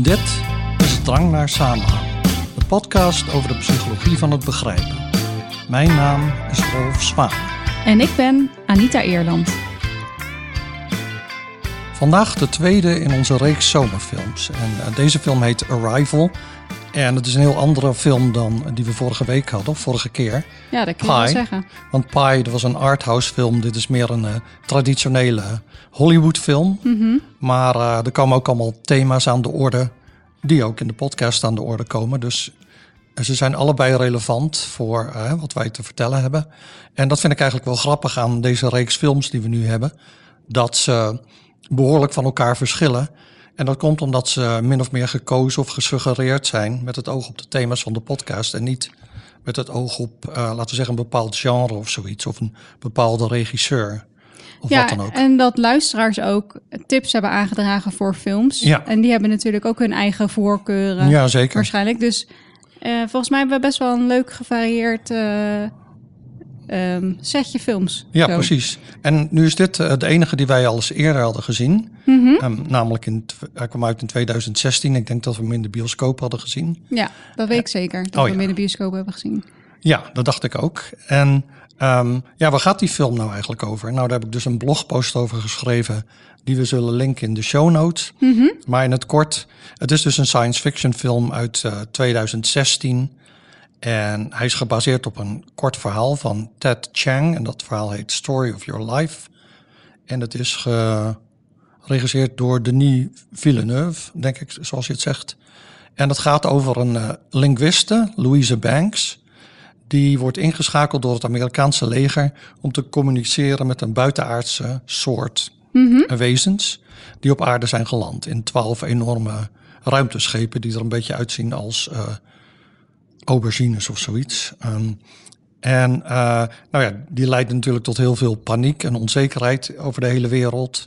Dit is Drang naar Samenhang, de podcast over de psychologie van het begrijpen. Mijn naam is Rolf Zwaan. En ik ben Anita Eerland. Vandaag de tweede in onze reeks zomerfilms. En uh, deze film heet Arrival. En het is een heel andere film dan die we vorige week hadden, vorige keer. Ja, dat kan je wel zeggen. Want Pi, dat was een arthouse film. Dit is meer een uh, traditionele Hollywood film. Mhm. Maar uh, er komen ook allemaal thema's aan de orde die ook in de podcast aan de orde komen. Dus ze zijn allebei relevant voor uh, wat wij te vertellen hebben. En dat vind ik eigenlijk wel grappig aan deze reeks films die we nu hebben. Dat ze behoorlijk van elkaar verschillen. En dat komt omdat ze min of meer gekozen of gesuggereerd zijn met het oog op de thema's van de podcast. En niet met het oog op, uh, laten we zeggen, een bepaald genre of zoiets. Of een bepaalde regisseur. Of ja, wat dan ook. en dat luisteraars ook tips hebben aangedragen voor films. Ja. En die hebben natuurlijk ook hun eigen voorkeuren. Ja, zeker. Waarschijnlijk. Dus uh, volgens mij hebben we best wel een leuk gevarieerd uh, um, setje films. Ja, Zo. precies. En nu is dit uh, de enige die wij al eens eerder hadden gezien. Mm -hmm. um, namelijk, in, hij kwam uit in 2016. Ik denk dat we hem in de bioscoop hadden gezien. Ja, dat weet ik zeker. Dat oh, we ja. hem in de bioscoop hebben gezien. Ja, dat dacht ik ook. En um, ja, waar gaat die film nou eigenlijk over? Nou, daar heb ik dus een blogpost over geschreven, die we zullen linken in de show notes. Mm -hmm. Maar in het kort, het is dus een science fiction film uit uh, 2016. En hij is gebaseerd op een kort verhaal van Ted Chiang. En dat verhaal heet Story of Your Life. En het is geregisseerd door Denis Villeneuve, denk ik, zoals je het zegt. En het gaat over een uh, linguiste, Louise Banks. Die wordt ingeschakeld door het Amerikaanse leger om te communiceren met een buitenaardse soort mm -hmm. wezens die op aarde zijn geland in twaalf enorme ruimteschepen die er een beetje uitzien als uh, aubergines of zoiets. Um, en uh, nou ja, die leidt natuurlijk tot heel veel paniek en onzekerheid over de hele wereld.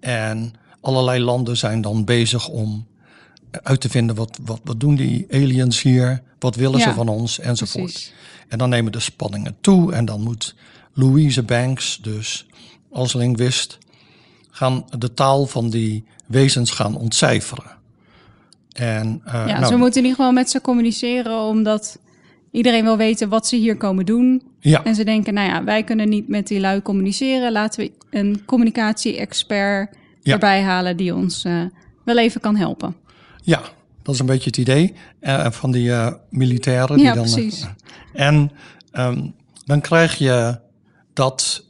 En allerlei landen zijn dan bezig om uit te vinden wat, wat, wat doen die aliens hier, wat willen Ja, ze van ons enzovoort. precies. En dan nemen de spanningen toe en dan moet Louise Banks dus als linguist gaan de taal van die wezens gaan ontcijferen. En, uh, Ja, nou, ze moeten in ieder geval met ze communiceren, omdat iedereen wil weten wat ze hier komen doen. Ja, En ze denken, nou ja, wij kunnen niet met die lui communiceren. Laten we een communicatie-expert Ja. erbij halen die ons uh, wel even kan helpen. ja, dat is een beetje het idee uh, van die uh, militairen. Die Ja, dan, precies. en um, dan krijg je dat,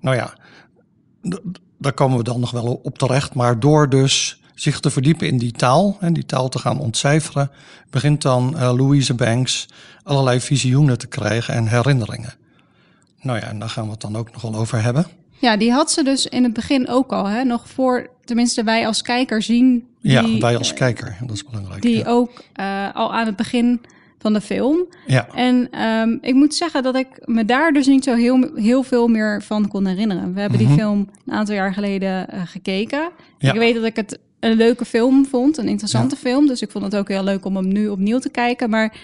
nou ja, daar komen we dan nog wel op terecht. Maar door dus zich te verdiepen in die taal en die taal te gaan ontcijferen, begint dan Louise Banks allerlei visioenen te krijgen en herinneringen. Nou ja, en daar gaan we het dan ook nog wel over hebben. Ja, die had ze dus in het begin ook al, hè? nog voor, tenminste wij als kijker zien. Die, ja, wij als kijker, dat is belangrijk. Die ja. ook uh, al aan het begin van de film. Ja. En um, ik moet zeggen dat ik me daar dus niet zo heel, heel veel meer van kon herinneren. We hebben Mhm. die film een aantal jaar geleden uh, gekeken. Ja. Ik weet dat ik het een leuke film vond, een interessante Ja. film. Dus ik vond het ook heel leuk om hem nu opnieuw te kijken. Maar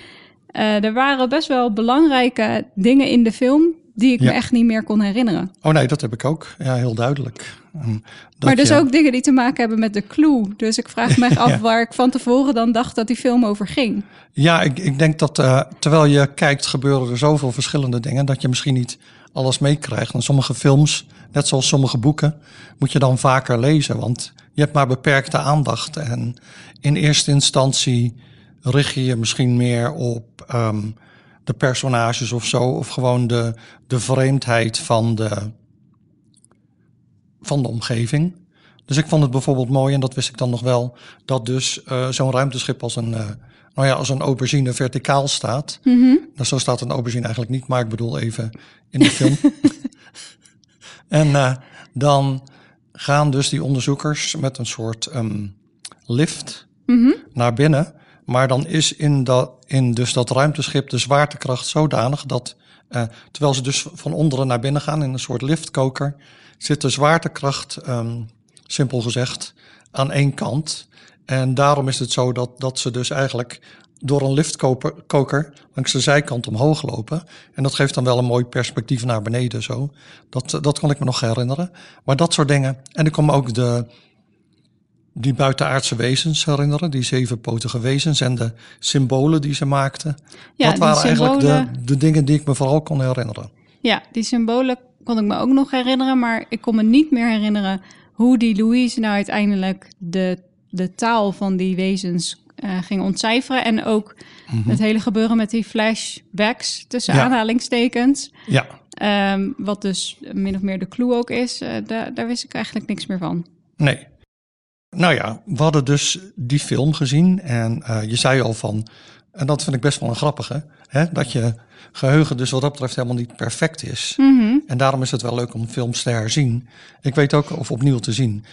uh, er waren best wel belangrijke dingen in de film die ik Ja. me echt niet meer kon herinneren. Oh nee, dat heb ik ook. Ja, heel duidelijk. Um, dat maar dus je- ook dingen die te maken hebben met de clue. Dus ik vraag me echt af Ja. waar ik van tevoren dan dacht dat die film over ging. Ja, ik, ik denk dat uh, terwijl je kijkt gebeuren er zoveel verschillende dingen dat je misschien niet alles meekrijgt. En sommige films, net zoals sommige boeken, moet je dan vaker lezen, want je hebt maar beperkte aandacht. En in eerste instantie richt je je misschien meer op um, de personages of zo, of gewoon de, de vreemdheid van de, van de omgeving. Dus ik vond het bijvoorbeeld mooi, en dat wist ik dan nog wel, dat dus uh, zo'n ruimteschip als een, uh, nou ja, als een aubergine verticaal staat. Mm -hmm. Nou, zo staat een aubergine eigenlijk niet, maar ik bedoel even in de film. en uh, dan gaan dus die onderzoekers met een soort um, lift mm -hmm. naar binnen. Maar dan is in, dat, in dus dat ruimteschip de zwaartekracht zodanig dat, uh, terwijl ze dus van onderen naar binnen gaan in een soort liftkoker, zit de zwaartekracht, um, simpel gezegd, aan één kant. En daarom is het zo dat, dat ze dus eigenlijk door een liftkoker langs de zijkant omhoog lopen. En dat geeft dan wel een mooi perspectief naar beneden zo. Dat, dat kon ik me nog herinneren. Maar dat soort dingen. En er komen ook de, die buitenaardse wezens herinneren, die zevenpotige wezens en de symbolen die ze maakten. Ja, dat waren eigenlijk de, de dingen die ik me vooral kon herinneren. Ja, die symbolen kon ik me ook nog herinneren, maar ik kon me niet meer herinneren hoe die Louise nou uiteindelijk de, de taal van die wezens eh, ging ontcijferen. En ook het hele gebeuren met die flashbacks tussen Ja. aanhalingstekens. Ja, Ehm, wat dus min of meer de clue ook is, eh, daar, daar wist ik eigenlijk niks meer van. nee. Nou ja, we hadden dus die film gezien en eh, je zei al van, en dat vind ik best wel een grappige, hè, dat je geheugen dus wat dat betreft helemaal niet perfect is. Mhm. En daarom is het wel leuk om films te herzien. Ik weet ook, of opnieuw te zien.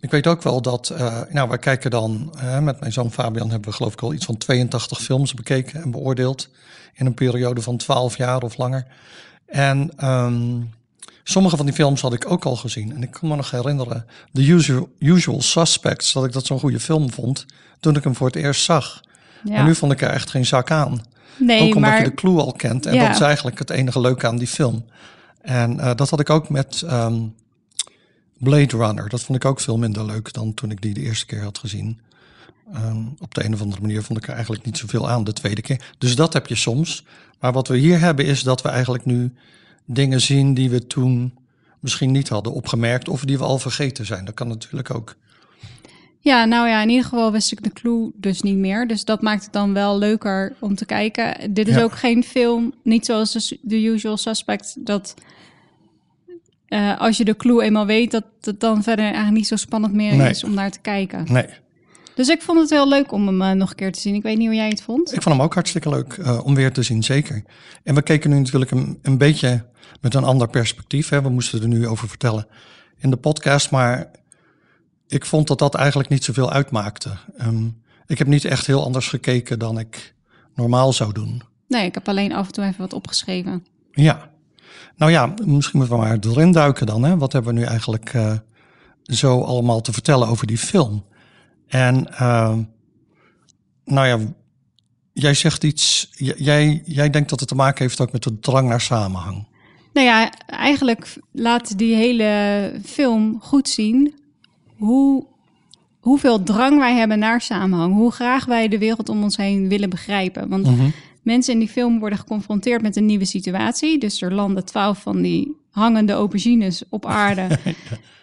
Ik weet ook wel dat, eh, nou, wij kijken dan, met mijn zoon Fabian hebben we geloof ik al iets van 82 films bekeken en beoordeeld. In een periode van 12 jaar of langer. En ehm, sommige van die films had ik ook al gezien. En ik kan me nog herinneren, The Usual, Usual Suspects, dat ik dat zo'n goede film vond toen ik hem voor het eerst zag. Ja. En nu vond ik er echt geen zak aan. nee, Ook omdat maar je de clue al kent. En Ja. dat is eigenlijk het enige leuke aan die film. En eh, dat had ik ook met ehm, Blade Runner. Dat vond ik ook veel minder leuk dan toen ik die de eerste keer had gezien. Ehm, op de een of andere manier vond ik er eigenlijk niet zoveel aan de tweede keer. Dus dat heb je soms. Maar wat we hier hebben is dat we eigenlijk nu dingen zien die we toen misschien niet hadden opgemerkt. Of die we al vergeten zijn. Dat kan natuurlijk ook. Ja, nou ja, in ieder geval wist ik de clue dus niet meer. Dus dat maakt het dan wel leuker om te kijken. Dit is Ja. ook geen film, niet zoals de, The Usual Suspect, dat eh, als je de clue eenmaal weet, dat het dan verder eigenlijk niet zo spannend meer Nee. is om naar te kijken. Nee, Dus ik vond het heel leuk om hem eh, nog een keer te zien. Ik weet niet hoe jij het vond. Ik vond hem ook hartstikke leuk eh, om weer te zien, zeker. En we keken nu natuurlijk een, een beetje met een ander perspectief. Hè. We moesten er nu over vertellen in de podcast, maar ik vond dat dat eigenlijk niet zoveel uitmaakte. Ehm, ik heb niet echt heel anders gekeken dan ik normaal zou doen. Nee, ik heb alleen af en toe even wat opgeschreven. Ja, nou ja, misschien moeten we maar erin duiken dan. Hè. Wat hebben we nu eigenlijk eh, zo allemaal te vertellen over die film? En eh, nou ja, jij zegt iets, jij, jij denkt dat het te maken heeft ook met de drang naar samenhang. Nou ja, eigenlijk laat die hele film goed zien hoe, hoeveel drang wij hebben naar samenhang. Hoe graag wij de wereld om ons heen willen begrijpen. Want mensen in die film worden geconfronteerd met een nieuwe situatie. Dus er landen twaalf van die hangende aubergines op aarde.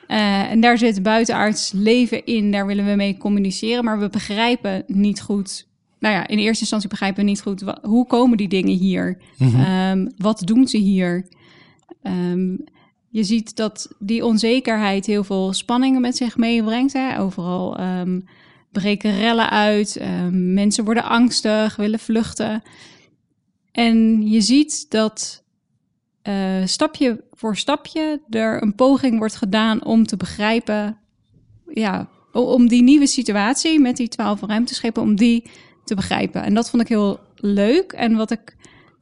Eh, en daar zit buitenaards leven in. Daar willen we mee communiceren. Maar we begrijpen niet goed. Nou ja, in eerste instantie begrijpen we niet goed. hoe komen die dingen hier? Ehm, wat doen ze hier? Ehm, je ziet dat die onzekerheid heel veel spanningen met zich meebrengt. Hè? Overal ehm, breken rellen uit. ehm, mensen worden angstig, willen vluchten. En je ziet dat eh, stapje voor stapje er een poging wordt gedaan om te begrijpen, ja, om die nieuwe situatie met die twaalf ruimteschepen, om die te begrijpen. En dat vond ik heel leuk. En wat ik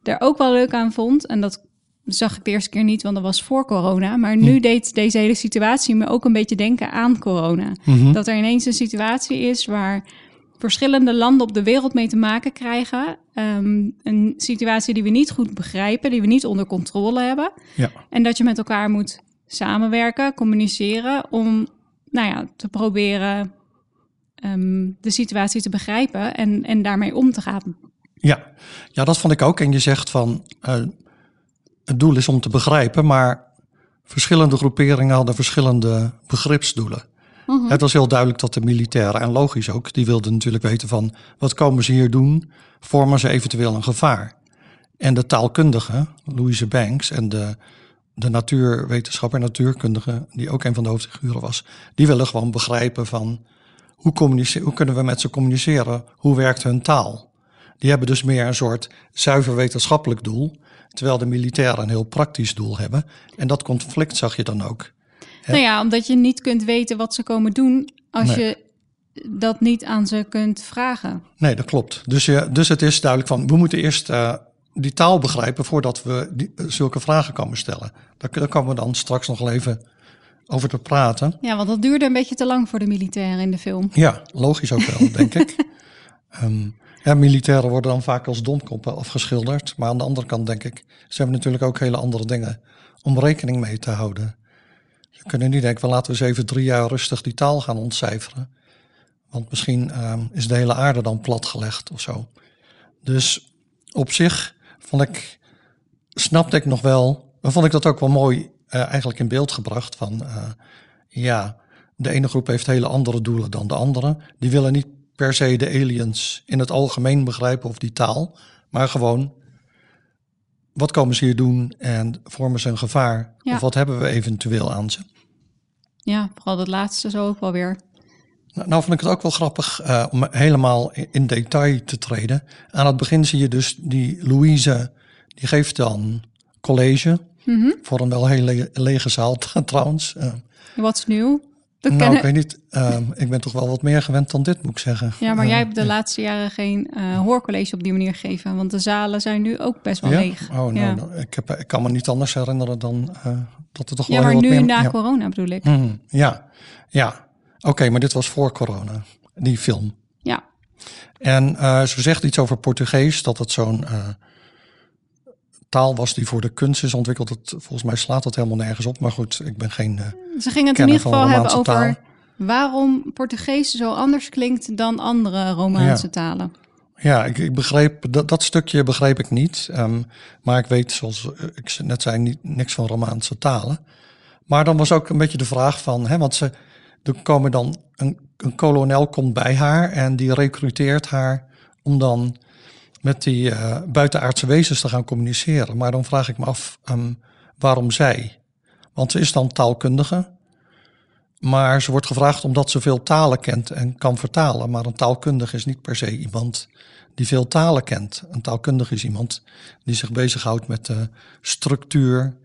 er ook wel leuk aan vond, en dat zag ik de eerste keer niet, want dat was voor corona. Maar nu deed deze hele situatie me ook een beetje denken aan corona. Dat er ineens een situatie is waar verschillende landen op de wereld mee te maken krijgen. Ehm, een situatie die we niet goed begrijpen, die we niet onder controle hebben. Ja, En dat je met elkaar moet samenwerken, communiceren om nou ja, te proberen ehm, de situatie te begrijpen en, en daarmee om te gaan. ja. ja, dat vond ik ook. En je zegt van, eh, het doel is om te begrijpen, maar verschillende groeperingen hadden verschillende begripsdoelen. Het was heel duidelijk dat de militairen, en logisch ook, die wilden natuurlijk weten van wat komen ze hier doen, vormen ze eventueel een gevaar. En de taalkundige, Louise Banks, en de, de natuurwetenschapper en natuurkundige, die ook een van de hoofdfiguren was, die willen gewoon begrijpen van hoe, hoe kunnen we met ze communiceren, hoe werkt hun taal. Die hebben dus meer een soort zuiver wetenschappelijk doel, terwijl de militairen een heel praktisch doel hebben. En dat conflict zag je dan ook. Nou ja, omdat je niet kunt weten wat ze komen doen als Nee. je dat niet aan ze kunt vragen. Nee, dat klopt. Dus, je, dus het is duidelijk van, we moeten eerst eh, die taal begrijpen voordat we die, eh, zulke vragen komen stellen. Daar, daar komen we dan straks nog even over te praten. Ja, want dat duurde een beetje te lang voor de militairen in de film. Ja, logisch ook wel, denk ik. Ehm, ja, militairen worden dan vaak als domkoppen afgeschilderd. Maar aan de andere kant denk ik, ze hebben natuurlijk ook hele andere dingen om rekening mee te houden. Ze kunnen niet denken, van laten we eens even drie jaar rustig die taal gaan ontcijferen. Want misschien ehm, is de hele aarde dan platgelegd of zo. Dus op zich vond ik, snapte ik nog wel, vond ik dat ook wel mooi eh, eigenlijk in beeld gebracht van, eh, ja, de ene groep heeft hele andere doelen dan de andere. Die willen niet per se de aliens in het algemeen begrijpen of die taal, maar gewoon wat komen ze hier doen en vormen ze een gevaar? Ja. Of wat hebben we eventueel aan ze? Ja, vooral dat laatste zo ook wel weer. Nou, nou vond ik het ook wel grappig eh, om helemaal in, detail te treden. Aan het begin zie je dus die Louise, die geeft dan college. Mhm. Voor een wel hele le- lege zaal trouwens. Eh, Wat is nieuw? We nou, kennen- ik weet niet. ehm, ik ben toch wel wat meer gewend dan dit, moet ik zeggen. Ja, maar Eh, jij hebt de laatste jaren geen eh, hoorcollege op die manier gegeven. Want de zalen zijn nu ook best wel ja? leeg. Oh, nou, ja. nou, ik, heb, ik kan me niet anders herinneren dan eh, dat er toch ja, wel maar heel wat nu meer... na ja. corona bedoel ik. Mhm, ja, ja. Oké, maar dit was voor corona, die film. Ja, En eh, ze zegt iets over Portugees, dat het zo'n taal was die voor de kunst is ontwikkeld. Volgens mij slaat dat helemaal nergens op. Maar goed, ik ben geen. eh, ze gingen het in ieder geval hebben over waarom Portugees zo anders klinkt dan andere Romaanse Ja. talen. ja, ik, ik begreep dat, dat stukje begreep ik niet. Ehm, maar ik weet, zoals eh, ik net zei, niet, niks van Romaanse talen. Maar dan was ook een beetje de vraag van, hè, want ze er komen dan een, een kolonel komt bij haar en die recruteert haar om dan met die eh, buitenaardse wezens te gaan communiceren. Maar dan vraag ik me af ehm, waarom zij? Want ze is dan taalkundige, maar ze wordt gevraagd omdat ze veel talen kent en kan vertalen. Maar een taalkundige is niet per se iemand die veel talen kent. Een taalkundige is iemand die zich bezighoudt met de structuur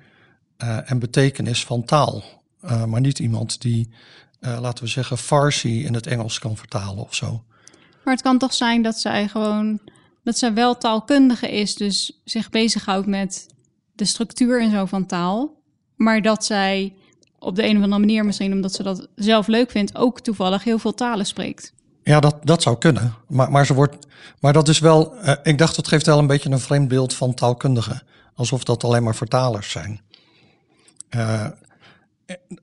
eh, en betekenis van taal. Eh, maar niet iemand die, laten we zeggen, Farsi in het Engels kan vertalen of zo. Maar het kan toch zijn dat zij gewoon dat zij wel taalkundige is, dus zich bezighoudt met de structuur en zo van taal. Maar dat zij op de een of andere manier, misschien omdat ze dat zelf leuk vindt, ook toevallig heel veel talen spreekt. Ja, dat, dat zou kunnen. Maar, maar, ze wordt, maar dat is wel, eh, ik dacht, het geeft wel een beetje een vreemd beeld van taalkundigen. Alsof dat alleen maar vertalers zijn. Eh,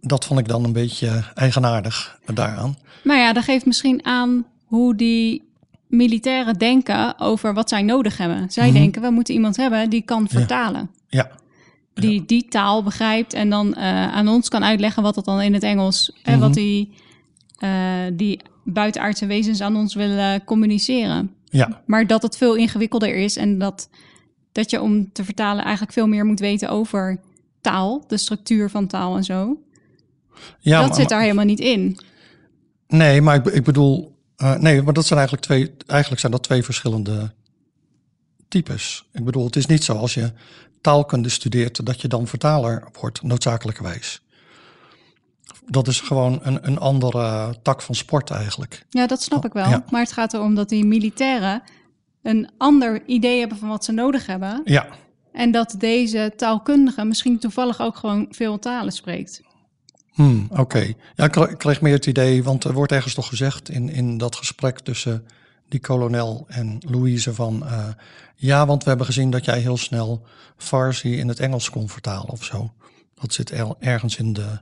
dat vond ik dan een beetje eigenaardig daaraan. Maar ja, dat geeft misschien aan hoe die militairen denken over wat zij nodig hebben. Zij denken, we moeten iemand hebben die kan vertalen. Ja, Die die taal begrijpt en dan eh, aan ons kan uitleggen wat dat dan in het Engels... en wat die, eh, die buitenaardse wezens aan ons willen communiceren. ja, Maar dat het veel ingewikkelder is en dat, dat je om te vertalen eigenlijk veel meer moet weten over taal, de structuur van taal en zo. ja. dat maar- zit daar helemaal niet in. Nee, maar ik, ik bedoel, eh, nee, maar dat zijn eigenlijk twee, eigenlijk zijn dat twee verschillende types. Ik bedoel, het is niet zo als je taalkunde studeert dat je dan vertaler wordt, noodzakelijkerwijs. Dat is gewoon een, een andere tak van sport eigenlijk. Ja, dat snap ik wel. Ja. Maar het gaat erom dat die militairen een ander idee hebben van wat ze nodig hebben. Ja, En dat deze taalkundige misschien toevallig ook gewoon veel talen spreekt. Hmm, Oké, ja, ik kre- ik kreeg meer het idee, want er wordt ergens toch gezegd in, in dat gesprek tussen die kolonel en Louise van, eh, ja, want we hebben gezien dat jij heel snel Farsi in het Engels kon vertalen of zo. Dat zit er- ergens in de,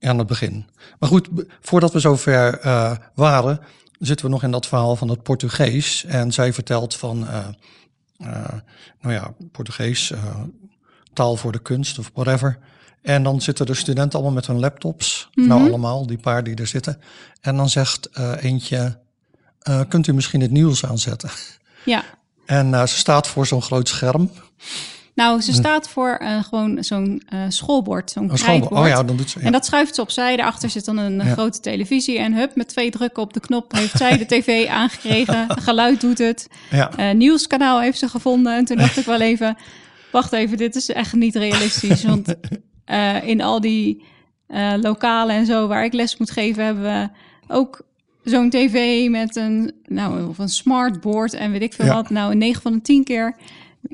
aan het begin. Maar goed, voordat we zover eh waren, zitten we nog in dat verhaal van het Portugees. En zij vertelt van, eh, nou ja, Portugees, taal voor de kunst of whatever. En dan zitten de studenten allemaal met hun laptops. Nou, allemaal, die paar die er zitten. En dan zegt eh, eentje, eh, kunt u misschien het nieuws aanzetten? Ja, En eh, ze staat voor zo'n groot scherm. nou, ze staat voor gewoon zo'n schoolbord, zo'n krijtbord. Oh ja, dan doet ze. Ja. En dat schuift ze opzij. Daarachter zit dan een Ja. grote televisie. En hup, met twee drukken op de knop heeft zij de tv aangekregen. Geluid doet het. ja. Nieuwskanaal heeft ze gevonden. En toen dacht ik wel even, wacht even, dit is echt niet realistisch. Want eh, in al die eh, lokalen en zo waar ik les moet geven, hebben we ook zo'n tv met een, nou, of een smartboard en weet ik veel Ja. wat. Nou, in 9 van de 10 keer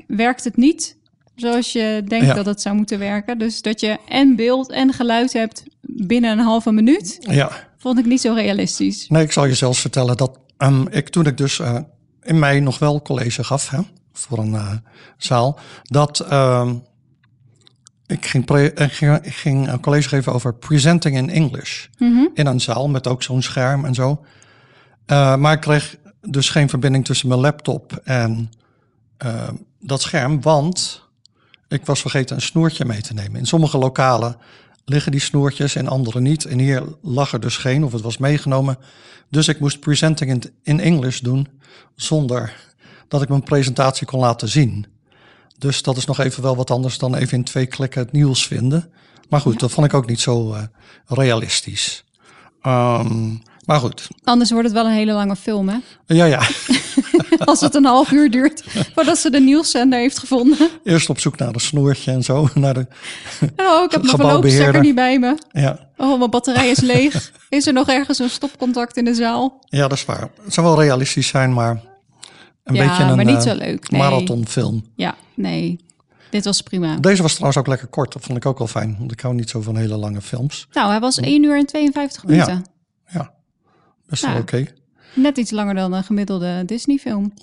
werkt het niet zoals je denkt Ja. dat het zou moeten werken. Dus dat je en beeld en geluid hebt binnen een halve minuut, ja. vond ik niet zo realistisch. Nee, ik zal je zelfs vertellen dat ehm, ik toen ik dus eh, in mei nog wel college gaf hè, voor een zaal, dat ehm, ik ging, pre- ik ging, ik ging een college geven over presenting in English in een zaal met ook zo'n scherm en zo. Eh, maar ik kreeg dus geen verbinding tussen mijn laptop en eh, dat scherm, want ik was vergeten een snoertje mee te nemen. In sommige lokalen liggen die snoertjes en andere niet. En hier lag er dus geen, of het was meegenomen. Dus ik moest presenting in, in English doen, zonder dat ik mijn presentatie kon laten zien. Dus dat is nog even wel wat anders dan even in twee klikken het nieuws vinden. Maar goed, dat vond ik ook niet zo eh, realistisch. Ehm, maar goed, Anders wordt het wel een hele lange film, hè? ja, ja. Als het een half uur duurt voordat ze de nieuwszender heeft gevonden. Eerst op zoek naar een snoertje en zo. Naar de, Oh, ik heb mijn verloopstekker niet bij me. ja. Oh, mijn batterij is leeg. Is er nog ergens een stopcontact in de zaal? ja, dat is waar. Het zou wel realistisch zijn, maar een ja, beetje een maar niet eh, zo leuk. Nee. marathonfilm. Ja, nee. Dit was prima. Deze was trouwens ook lekker kort. Dat vond ik ook wel fijn. Want ik hou niet zo van hele lange films. Nou, hij was 1 uur en 52 minuten. Ja, best Ja. wel oké. Net iets langer dan een gemiddelde Disney-film.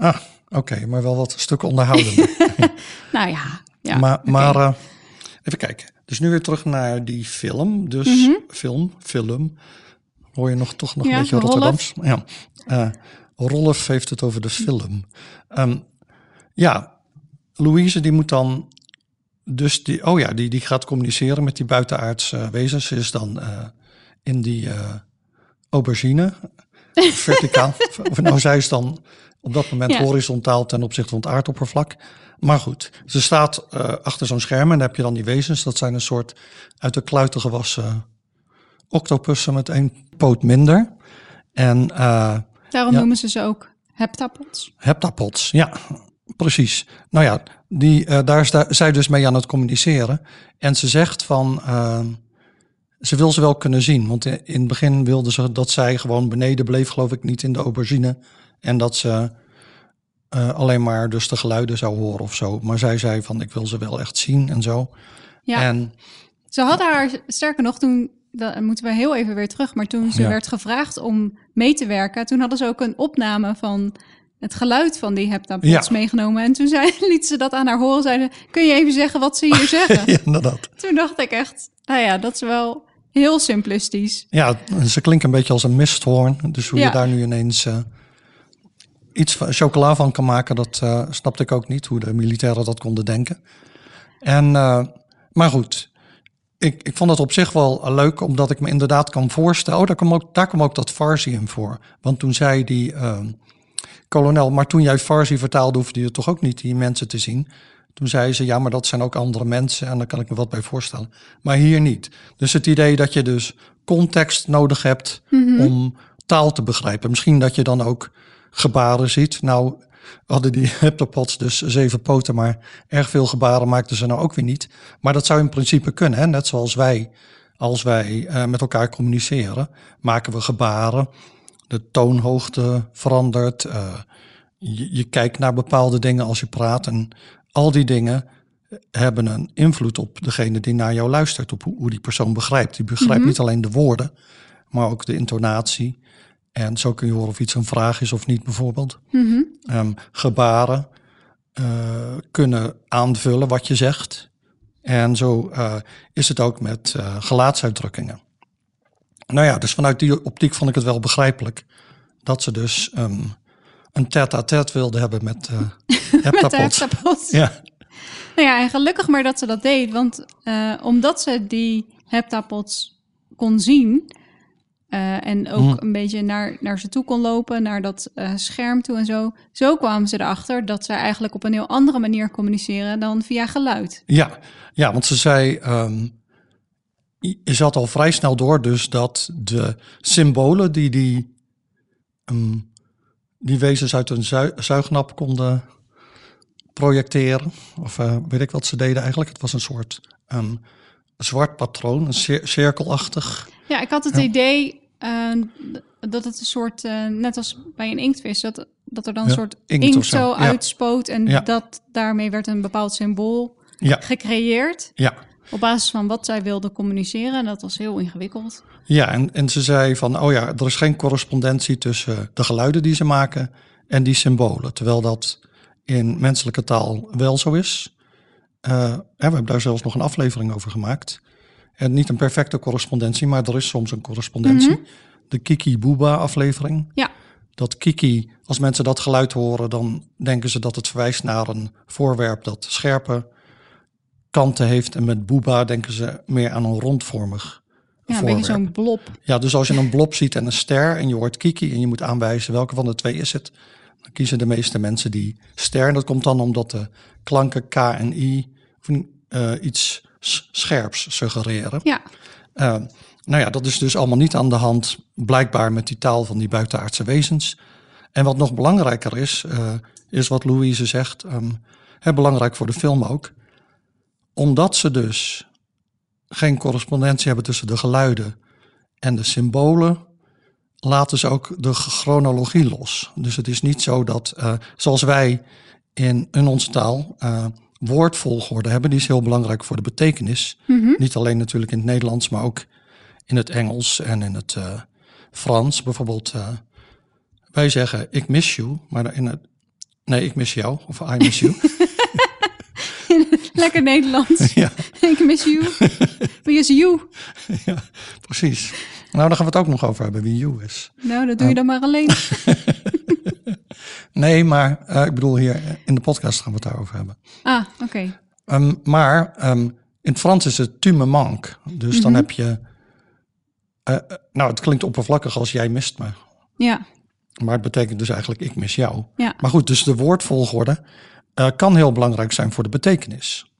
Ah, oké. maar wel wat stukken onderhoudender. Nou ja, ja maar maar eh, even kijken. Dus nu weer terug naar die film. Dus film, film. Hoor je nog toch nog Mhm. Ja, een beetje. Rotterdams? Ja. Eh Rolf heeft het over de film. Ehm, ja, Louise die moet dan dus die, oh ja, die, die gaat communiceren met die buitenaardse wezens. Ze is dan eh, in die eh, aubergine, verticaal. of nou, zij is dan op dat moment Ja. horizontaal ten opzichte van het aardoppervlak. Maar goed, ze staat eh, achter zo'n scherm en dan heb je dan die wezens. Dat zijn een soort uit de kluiten gewassen octopussen met één poot minder. En eh, Daarom ja. noemen ze ze ook heptapods. Heptapods, ja, precies. Nou ja, die, eh, daar is zij dus mee aan het communiceren. En ze zegt van, eh, ze wil ze wel kunnen zien. Want in, in het begin wilde ze dat zij gewoon beneden bleef, geloof ik, niet in de aubergine. En dat ze eh, alleen maar dus de geluiden zou horen of zo. Maar zij zei van, ik wil ze wel echt zien en zo. Ja, En ze hadden haar, sterker nog, toen, dan moeten we heel even weer terug, maar toen ze Ja. werd gevraagd om mee te werken, toen hadden ze ook een opname van het geluid van die heptapods Ja. meegenomen. En toen zei, liet ze dat aan haar horen, zeiden, kun je even zeggen wat ze hier zeggen? ja, inderdaad. Toen dacht ik echt, nou ja, dat is wel heel simplistisch. Ja, ze klinkt een beetje als een misthoorn. Dus hoe Ja. je daar nu ineens eh, iets van chocola van kan maken, dat eh, snapte ik ook niet. Hoe de militairen dat konden denken. En, eh, maar goed, ik, ik vond het op zich wel leuk, omdat ik me inderdaad kan voorstellen. Oh, daar kwam ook, daar kwam ook dat Farsi in voor. Want toen zei die eh, kolonel, maar toen jij Farsi vertaalde, hoefde je toch ook niet die mensen te zien. Toen zei ze, ja, maar dat zijn ook andere mensen en daar kan ik me wat bij voorstellen. Maar hier niet. Dus het idee dat je dus context nodig hebt om taal te begrijpen. Misschien dat je dan ook gebaren ziet. Nou hadden die heptapods dus zeven poten, maar erg veel gebaren maakten ze nou ook weer niet. Maar dat zou in principe kunnen, hè? net zoals wij. Als wij eh, met elkaar communiceren, maken we gebaren. De toonhoogte verandert. eh, je, je kijkt naar bepaalde dingen als je praat. En al die dingen hebben een invloed op degene die naar jou luistert. Op hoe, hoe die persoon begrijpt. Die begrijpt niet alleen de woorden, maar ook de intonatie. En zo kun je horen of iets een vraag is of niet, bijvoorbeeld. Ehm, gebaren eh, kunnen aanvullen wat je zegt. En zo eh, is het ook met eh, gelaatsuitdrukkingen. Nou ja, dus vanuit die optiek vond ik het wel begrijpelijk dat ze dus ehm, een tête-à-tête wilde hebben met Met de heptapods. Ja, Nou ja, en gelukkig maar dat ze dat deed. Want omdat ze die heptapods kon zien... eh, en ook Hmm. een beetje naar, naar ze toe kon lopen, naar dat eh, scherm toe en zo. Zo kwamen ze erachter dat ze eigenlijk op een heel andere manier communiceren dan via geluid. ja, ja, want ze zei, ehm, je zat al vrij snel door dus dat de symbolen die die, ehm, die wezens uit een zui- zuignap konden projecteren, of eh, weet ik wat ze deden eigenlijk. Het was een soort ehm, zwart patroon, een cir- cirkelachtig. Ja, ik had het idee dat het een soort, eh, net als bij een inktvis, dat, dat er dan een soort inkt zo, uitspoot. En dat daarmee werd een bepaald symbool gecreëerd. ja. Op basis van wat zij wilde communiceren. En dat was heel ingewikkeld. Ja, en, en ze zei van, oh ja, er is geen correspondentie tussen de geluiden die ze maken en die symbolen. Terwijl dat in menselijke taal wel zo is. Hè, we hebben daar zelfs nog een aflevering over gemaakt. En niet een perfecte correspondentie, maar er is soms een correspondentie. de Kiki Booba aflevering. Ja. Dat Kiki, als mensen dat geluid horen, dan denken ze dat het verwijst naar een voorwerp dat scherpe kanten heeft. En met Booba denken ze meer aan een rondvormig Ja, een beetje zo'n blob. Ja, dus als je een blob ziet en een ster en je hoort Kiki en je moet aanwijzen welke van de twee is het, dan kiezen de meeste mensen die ster. En dat komt dan omdat de klanken K en I eh, iets scherps suggereren. Ja, Eh, nou ja, dat is dus allemaal niet aan de hand, blijkbaar met die taal van die buitenaardse wezens. En wat nog belangrijker is, eh, is wat Louise zegt, ehm, hè, belangrijk voor de film ook, omdat ze dus geen correspondentie hebben tussen de geluiden en de symbolen, laten ze ook de chronologie los. Dus het is niet zo dat, eh, zoals wij in, in onze taal eh, woordvolgorde hebben, die is heel belangrijk voor de betekenis. Niet alleen natuurlijk in het Nederlands, maar ook in het Engels en in het eh, Frans. Bijvoorbeeld, eh, wij zeggen ik miss you, maar in het, nee, ik miss jou of I miss you. lekker Nederlands. ja, Ik miss you. Wie is you? ja, precies. Nou, daar gaan we het ook nog over hebben, wie you is. Nou, dat doe je dan maar alleen. Nee, maar eh, ik bedoel hier in de podcast gaan we het daarover hebben. Ah, oké. Ehm, maar ehm, in het Frans is het tu me manque. Dus dan heb je... eh, eh, nou, het klinkt oppervlakkig als jij mist me. Ja, Maar het betekent dus eigenlijk ik mis jou. ja. Maar goed, dus de woordvolgorde eh, kan heel belangrijk zijn voor de betekenis.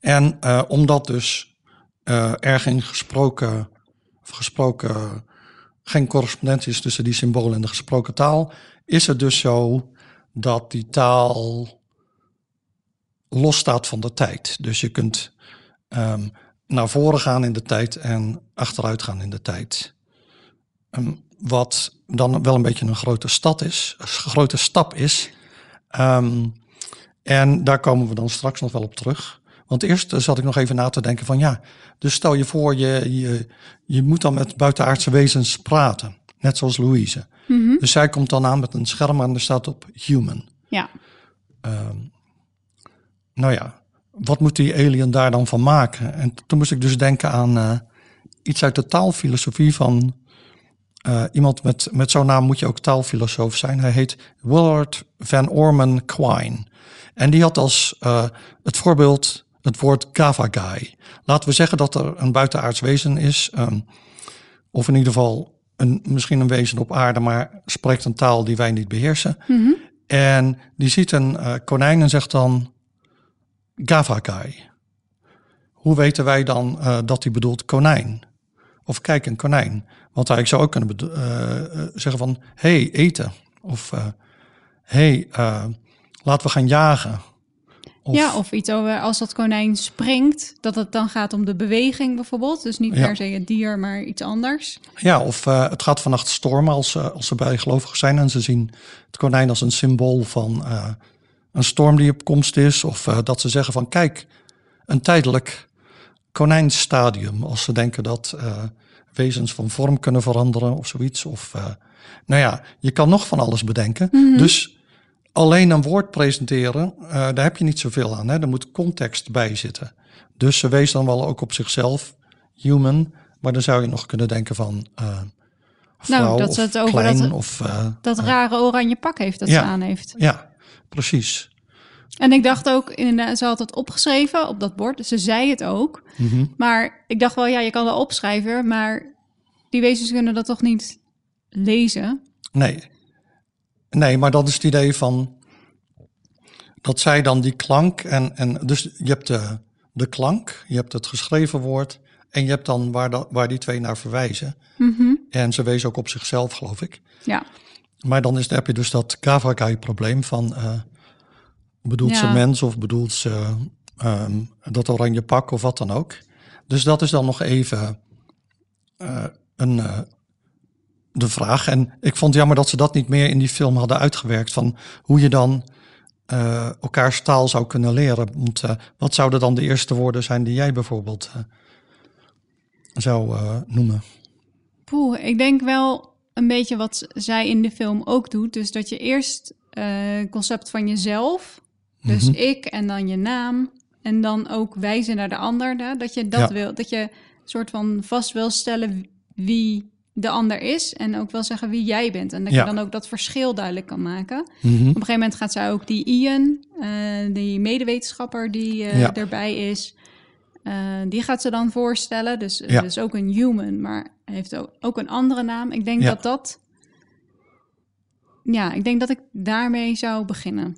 En eh, omdat dus eh, er geen gesproken, of gesproken, geen correspondentie is tussen die symbolen en de gesproken taal, is het dus zo dat die taal losstaat van de tijd. Dus je kunt ehm, naar voren gaan in de tijd en achteruit gaan in de tijd. Ehm, wat dan wel een beetje een grote stad is, een grote stap is. Ehm, en daar komen we dan straks nog wel op terug. Want eerst zat ik nog even na te denken van ja, dus stel je voor je, je, je moet dan met buitenaardse wezens praten. Net zoals Louise. Dus zij komt dan aan met een scherm en er staat op human. Ja, Nou ja, wat moet die alien daar dan van maken? En toen moest ik dus denken aan eh, iets uit de taalfilosofie van eh, iemand met, met zo'n naam moet je ook taalfilosoof zijn. Hij heet Willard Van Orman Quine. En die had als eh, het voorbeeld het woord Gavagai. Laten we zeggen dat er een buitenaards wezen is, ehm, of in ieder geval een, misschien een wezen op aarde, maar spreekt een taal die wij niet beheersen. En die ziet een eh, konijn en zegt dan Gavagai. Hoe weten wij dan eh, dat hij bedoelt konijn? Of kijk, een konijn. Want hij zou ook kunnen eh, zeggen van, hey, eten. Of, hey, laten we gaan jagen. Of, ja, of iets over als dat konijn springt, dat het dan gaat om de beweging bijvoorbeeld. Dus niet Ja. per se het dier, maar iets anders. Ja, of eh, het gaat vannacht stormen als, eh, als ze bijgelovig zijn en ze zien het konijn als een symbool van eh, een storm die op komst is. Of dat ze zeggen van kijk, een tijdelijk konijnstadium. Als ze denken dat wezens van vorm kunnen veranderen of zoiets. Of nou ja, je kan nog van alles bedenken. Dus alleen een woord presenteren, eh, daar heb je niet zoveel aan. Hè? Er moet context bij zitten. Dus ze wees dan wel ook op zichzelf human. Maar dan zou je nog kunnen denken van eh vrouw Nou, dat of ze het over klein dat- of... eh, Dat rare oranje pak heeft dat Ja. ze aan heeft. ja, precies. En ik dacht ook, inderdaad, ze had het opgeschreven op dat bord. Dus ze zei het ook. Mhm. Maar ik dacht wel, ja, je kan wel opschrijven, maar die wezens kunnen dat toch niet lezen? Nee. Nee, maar dat is het idee van dat zij dan die klank en, en dus je hebt de, de klank, je hebt het geschreven woord en je hebt dan waar, dat, waar die twee naar verwijzen. En ze wees ook op zichzelf, geloof ik. Ja, Maar dan is, heb je dus dat Kavakai-probleem van eh, bedoelt ze mens of bedoelt ze ehm, dat oranje pak of wat dan ook. Dus dat is dan nog even eh, een, eh, de vraag. En ik vond het jammer dat ze dat niet meer in die film hadden uitgewerkt van hoe je dan eh, elkaars taal zou kunnen leren. Want eh, wat zouden dan de eerste woorden zijn die jij bijvoorbeeld eh, zou noemen? Poeh, ik denk wel een beetje wat zij in de film ook doet. Dus dat je eerst een concept van jezelf, dus Mhm. ik en dan je naam, en dan ook wijzen naar de ander. Hè? Dat je dat Ja. wil, dat je soort van vast wil stellen wie de ander is en ook wel zeggen wie jij bent. En dat Ja. je dan ook dat verschil duidelijk kan maken. Mhm. Op een gegeven moment gaat zij ook die Ian, eh, die medewetenschapper die eh, Ja. erbij is, eh, die gaat ze dan voorstellen. Dus Ja. dus ook een human, maar heeft ook, ook een andere naam. Ik denk dat dat, ja, ik denk dat ik daarmee zou beginnen.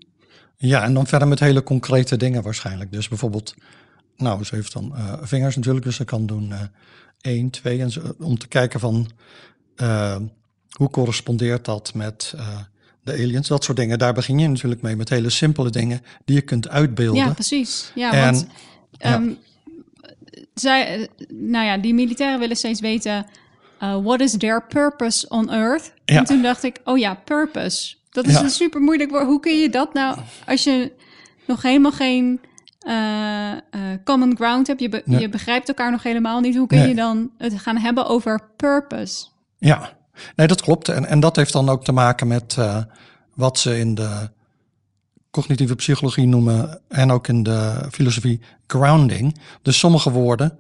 Ja, en dan verder met hele concrete dingen waarschijnlijk. Dus bijvoorbeeld, nou, ze heeft dan vingers natuurlijk, dus ze kan doen 1, 2, en zo, om te kijken van eh, hoe correspondeert dat met eh, de aliens, dat soort dingen. Daar begin je natuurlijk mee met hele simpele dingen die je kunt uitbeelden. Ja, precies. Ja, En- want ehm, zij, nou ja, die militairen willen steeds weten, uh, what is their purpose on Earth? Ja. En toen dacht ik, oh ja, purpose. Dat is Ja. een super moeilijk woord. Hoe kun je dat nou, als je nog helemaal geen common ground hebt, je, be- je begrijpt elkaar nog helemaal niet, hoe kun Nee. je dan het gaan hebben over purpose? Ja, nee, dat klopt. En, en dat heeft dan ook te maken met eh, wat ze in de cognitieve psychologie noemen en ook in de filosofie grounding. Dus sommige woorden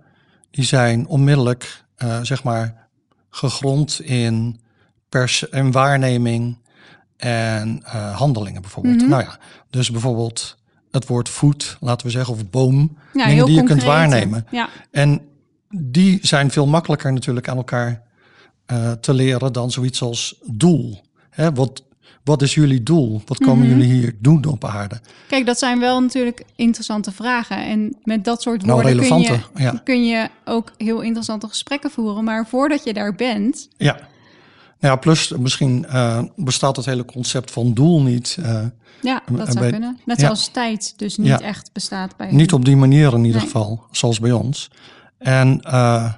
die zijn onmiddellijk, eh, zeg maar, gegrond in, pers in waarneming en eh, handelingen bijvoorbeeld. Mhm. Nou ja, dus bijvoorbeeld het woord voet, laten we zeggen, of boom, Ja, dingen die je kunt waarnemen. Ja, En die zijn veel makkelijker natuurlijk aan elkaar eh, te leren dan zoiets als doel. Hè, wat, wat is jullie doel? Wat komen Mhm. jullie hier doen op aarde? Kijk, dat zijn wel natuurlijk interessante vragen. En met dat soort Nou, woorden kun, je, ja. kun je ook heel interessante gesprekken voeren. Maar voordat je daar bent, Ja. Ja, plus misschien eh, bestaat het hele concept van doel niet. eh, ja, dat zou bij- kunnen. Net ja. zoals tijd dus niet Ja. echt bestaat bij niet op die manier in ieder Nee. geval, zoals bij ons. En eh,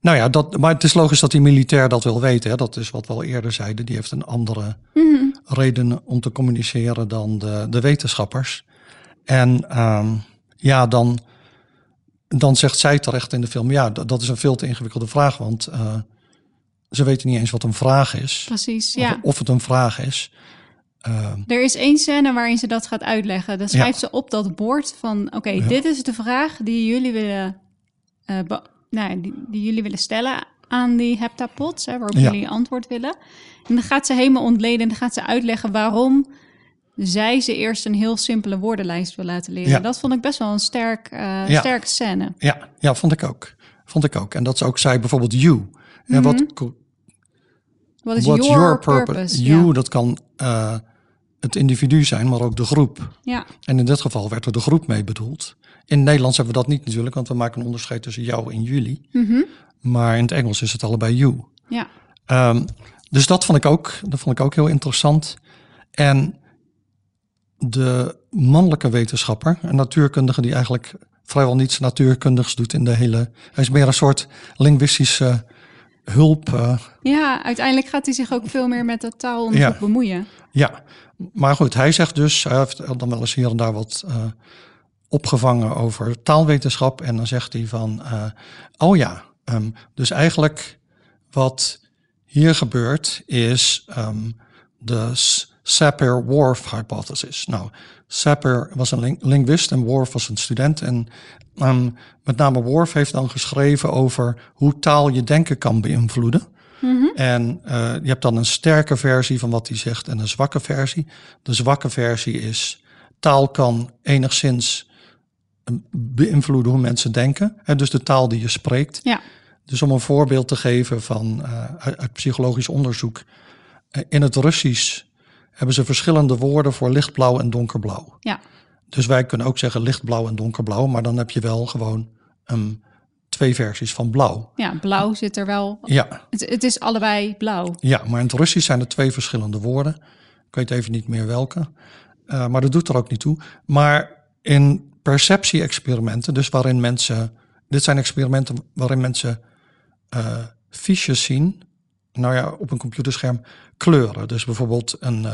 nou ja, dat, maar het is logisch dat die militair dat wil weten. Hè? Dat is wat we al eerder zeiden. Die heeft een andere Mhm. reden om te communiceren dan de, de wetenschappers. En ehm, ja, dan, dan zegt zij terecht in de film: ja, dat, dat is een veel te ingewikkelde vraag, want ze weten niet eens wat een vraag is. Precies, Of, ja. of het een vraag is. Ehm, Er is één scène waarin ze dat gaat uitleggen. Dan schrijft ze op dat bord van... oké, dit is de vraag die jullie willen, eh, nou, die, die jullie willen stellen aan die heptapods... Hè, waarop Ja. jullie antwoord willen. En dan gaat ze helemaal ontleden en dan gaat ze uitleggen waarom... zij ze eerst een heel simpele woordenlijst wil laten leren. Ja. Dat vond ik best wel een sterk, eh, sterke scène. ja, ja, vond ik ook. Vond ik ook. En dat ze ook zei bijvoorbeeld you. En wat, co- Wat is your, purpose? You, Ja. dat kan eh, het individu zijn, maar ook de groep. ja, En in dit geval werd er de groep mee bedoeld. In het Nederlands hebben we dat niet natuurlijk, want we maken een onderscheid tussen jou en jullie. Mhm. Maar in het Engels is het allebei you. ja. Ehm, dus dat vond, ik ook, dat vond ik ook heel interessant. En de mannelijke wetenschapper, een natuurkundige die eigenlijk vrijwel niets natuurkundigs doet in de hele. Hij is meer een soort linguïstische hulp. eh, ja, uiteindelijk gaat hij zich ook veel meer met taalonderzoek Ja. bemoeien. ja, maar goed, hij zegt dus, hij heeft dan wel eens hier en daar wat eh, opgevangen over taalwetenschap. En dan zegt hij van, eh, oh ja, ehm, dus eigenlijk wat hier gebeurt is ehm, de Sapir-Whorf hypothesis. Nou, Sapir was een lin- linguist en Whorf was een student. En ehm, met name Whorf heeft dan geschreven over hoe taal je denken kan beïnvloeden. En eh, je hebt dan een sterke versie van wat hij zegt en een zwakke versie. De zwakke versie is taal kan enigszins eh, beïnvloeden hoe mensen denken. Hè, dus de taal die je spreekt. Ja, Dus om een voorbeeld te geven van eh, uit, uit psychologisch onderzoek. Eh, in het Russisch hebben ze verschillende woorden voor lichtblauw en donkerblauw. ja, Dus wij kunnen ook zeggen lichtblauw en donkerblauw, maar dan heb je wel gewoon ehm, twee versies van blauw. ja, blauw zit er wel. Ja, Het, het is allebei blauw. ja, maar in het Russisch zijn er twee verschillende woorden. Ik weet even niet meer welke, Eh, maar dat doet er ook niet toe. Maar in perceptie-experimenten, dus waarin mensen, dit zijn experimenten waarin mensen eh fiches zien, nou ja, op een computerscherm kleuren. Dus bijvoorbeeld een, eh,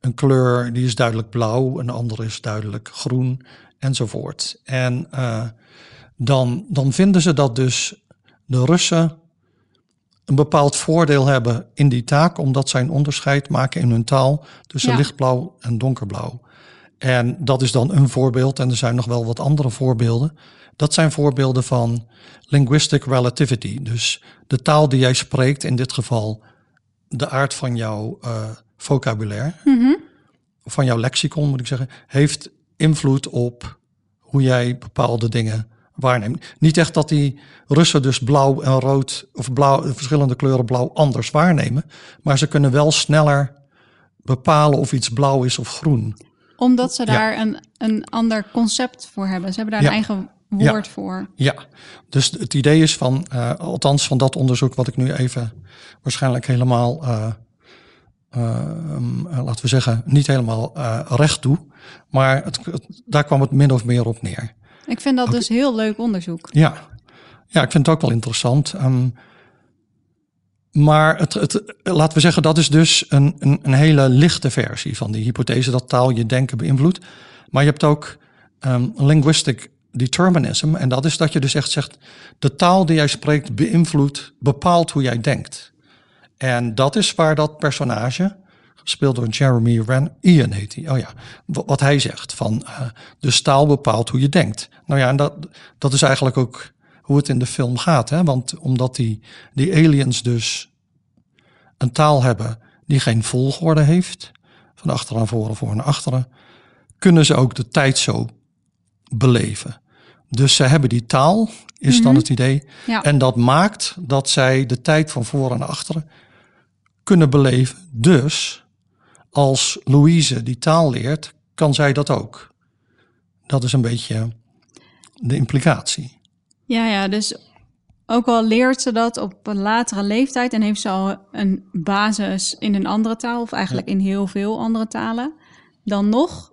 een kleur die is duidelijk blauw, een andere is duidelijk groen enzovoort. En eh, dan, dan vinden ze dat dus de Russen een bepaald voordeel hebben in die taak, omdat zij een onderscheid maken in hun taal tussen Ja. lichtblauw en donkerblauw. En dat is dan een voorbeeld, en er zijn nog wel wat andere voorbeelden. Dat zijn voorbeelden van linguistic relativity. Dus de taal die jij spreekt, in dit geval de aard van jouw uh, vocabulaire, van jouw lexicon moet ik zeggen, heeft invloed op hoe jij bepaalde dingen waarneemt. Niet echt dat die Russen dus blauw en rood of blauw, verschillende kleuren blauw anders waarnemen, maar ze kunnen wel sneller bepalen of iets blauw is of groen. Omdat ze daar een, een ander concept voor hebben. Ze hebben daar een eigen woord voor. Ja, dus het idee is van, uh, althans van dat onderzoek wat ik nu even waarschijnlijk helemaal, uh, uh, laten we zeggen, niet helemaal recht toe. Maar het, daar kwam het min of meer op neer. Ik vind dat dus heel leuk onderzoek. Ja, ja ik vind het ook wel interessant. Um, maar het, het, laten we zeggen, dat is dus een, een, een, hele lichte versie van die hypothese dat taal je denken beïnvloedt. Maar je hebt ook um, linguistic determinism. En dat is dat je dus echt zegt, de taal die jij spreekt beïnvloedt, bepaalt hoe jij denkt. En dat is waar dat personage, gespeeld door Jeremy Ren, Ian heet hij, oh ja, wat hij zegt, van uh, de taal bepaalt hoe je denkt. Nou ja, en dat, dat is eigenlijk ook hoe het in de film gaat. Hè? Want omdat die, die aliens dus een taal hebben die geen volgorde heeft, van achter naar voren, voor naar achteren, kunnen ze ook de tijd zo beleven. Dus ze hebben die taal, is dan mhm. het idee. Ja. En dat maakt dat zij de tijd van voor en achteren kunnen beleven. Dus als Louise die taal leert, kan zij dat ook. Dat is een beetje de implicatie. Ja, ja, dus ook al leert ze dat op een latere leeftijd en heeft ze al een basis in een andere taal, of eigenlijk in heel veel andere talen, dan nog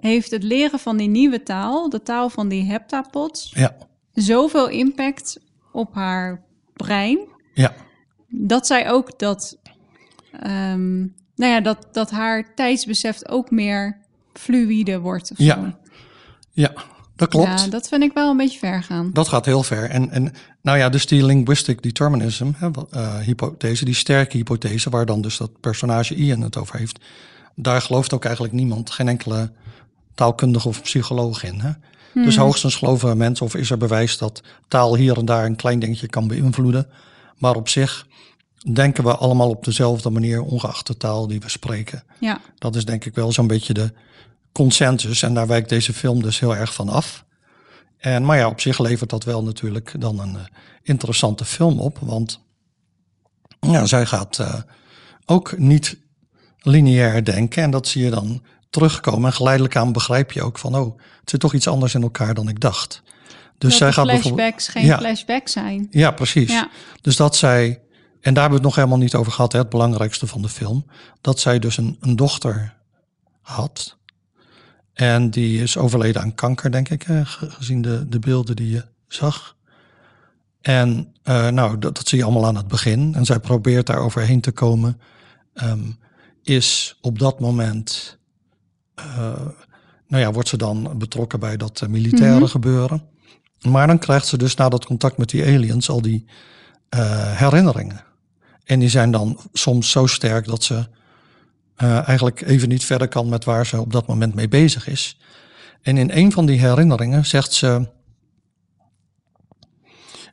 heeft het leren van die nieuwe taal, de taal van die heptapods, ja. zoveel impact op haar brein. Ja. Dat zij ook dat, um, nou ja, dat, dat haar tijdsbesef ook meer fluïde wordt. Ja. Zo. ja, dat klopt. Ja, dat vind ik wel een beetje ver gaan. Dat gaat heel ver. En, en nou ja, dus die linguistic determinism, hè, uh, hypothese, die sterke hypothese, waar dan dus dat personage Ian het over heeft, daar gelooft ook eigenlijk niemand, geen enkele taalkundige of psycholoog in. Hè? Dus hmm. hoogstens geloven mensen of is er bewijs dat taal hier en daar een klein dingetje kan beïnvloeden. Maar op zich denken we allemaal op dezelfde manier, ongeacht de taal die we spreken. Ja. Dat is denk ik wel zo'n beetje de consensus. En daar wijkt deze film dus heel erg van af. En, maar ja, op zich levert dat wel natuurlijk dan een uh, interessante film op. Want ja, zij gaat uh, ook niet lineair denken. En dat zie je dan terugkomen. En geleidelijk aan begrijp je ook van, oh, het zit toch iets anders in elkaar dan ik dacht. Dus dat zij gaat flashbacks geen ja, flashbacks zijn. Ja, precies. Ja. Dus dat zij, en daar hebben we het nog helemaal niet over gehad, hè, het belangrijkste van de film, dat zij dus een, een dochter had. En die is overleden aan kanker, denk ik, gezien de, de beelden die je zag. En uh, nou, dat, dat, zie je allemaal aan het begin. En zij probeert daar overheen te komen. Um, is op dat moment nou ja, wordt ze dan betrokken bij dat uh, militaire mhm. gebeuren. Maar dan krijgt ze dus na dat contact met die aliens al die uh, herinneringen. En die zijn dan soms zo sterk dat ze eigenlijk even niet verder kan met waar ze op dat moment mee bezig is. En in een van die herinneringen zegt ze.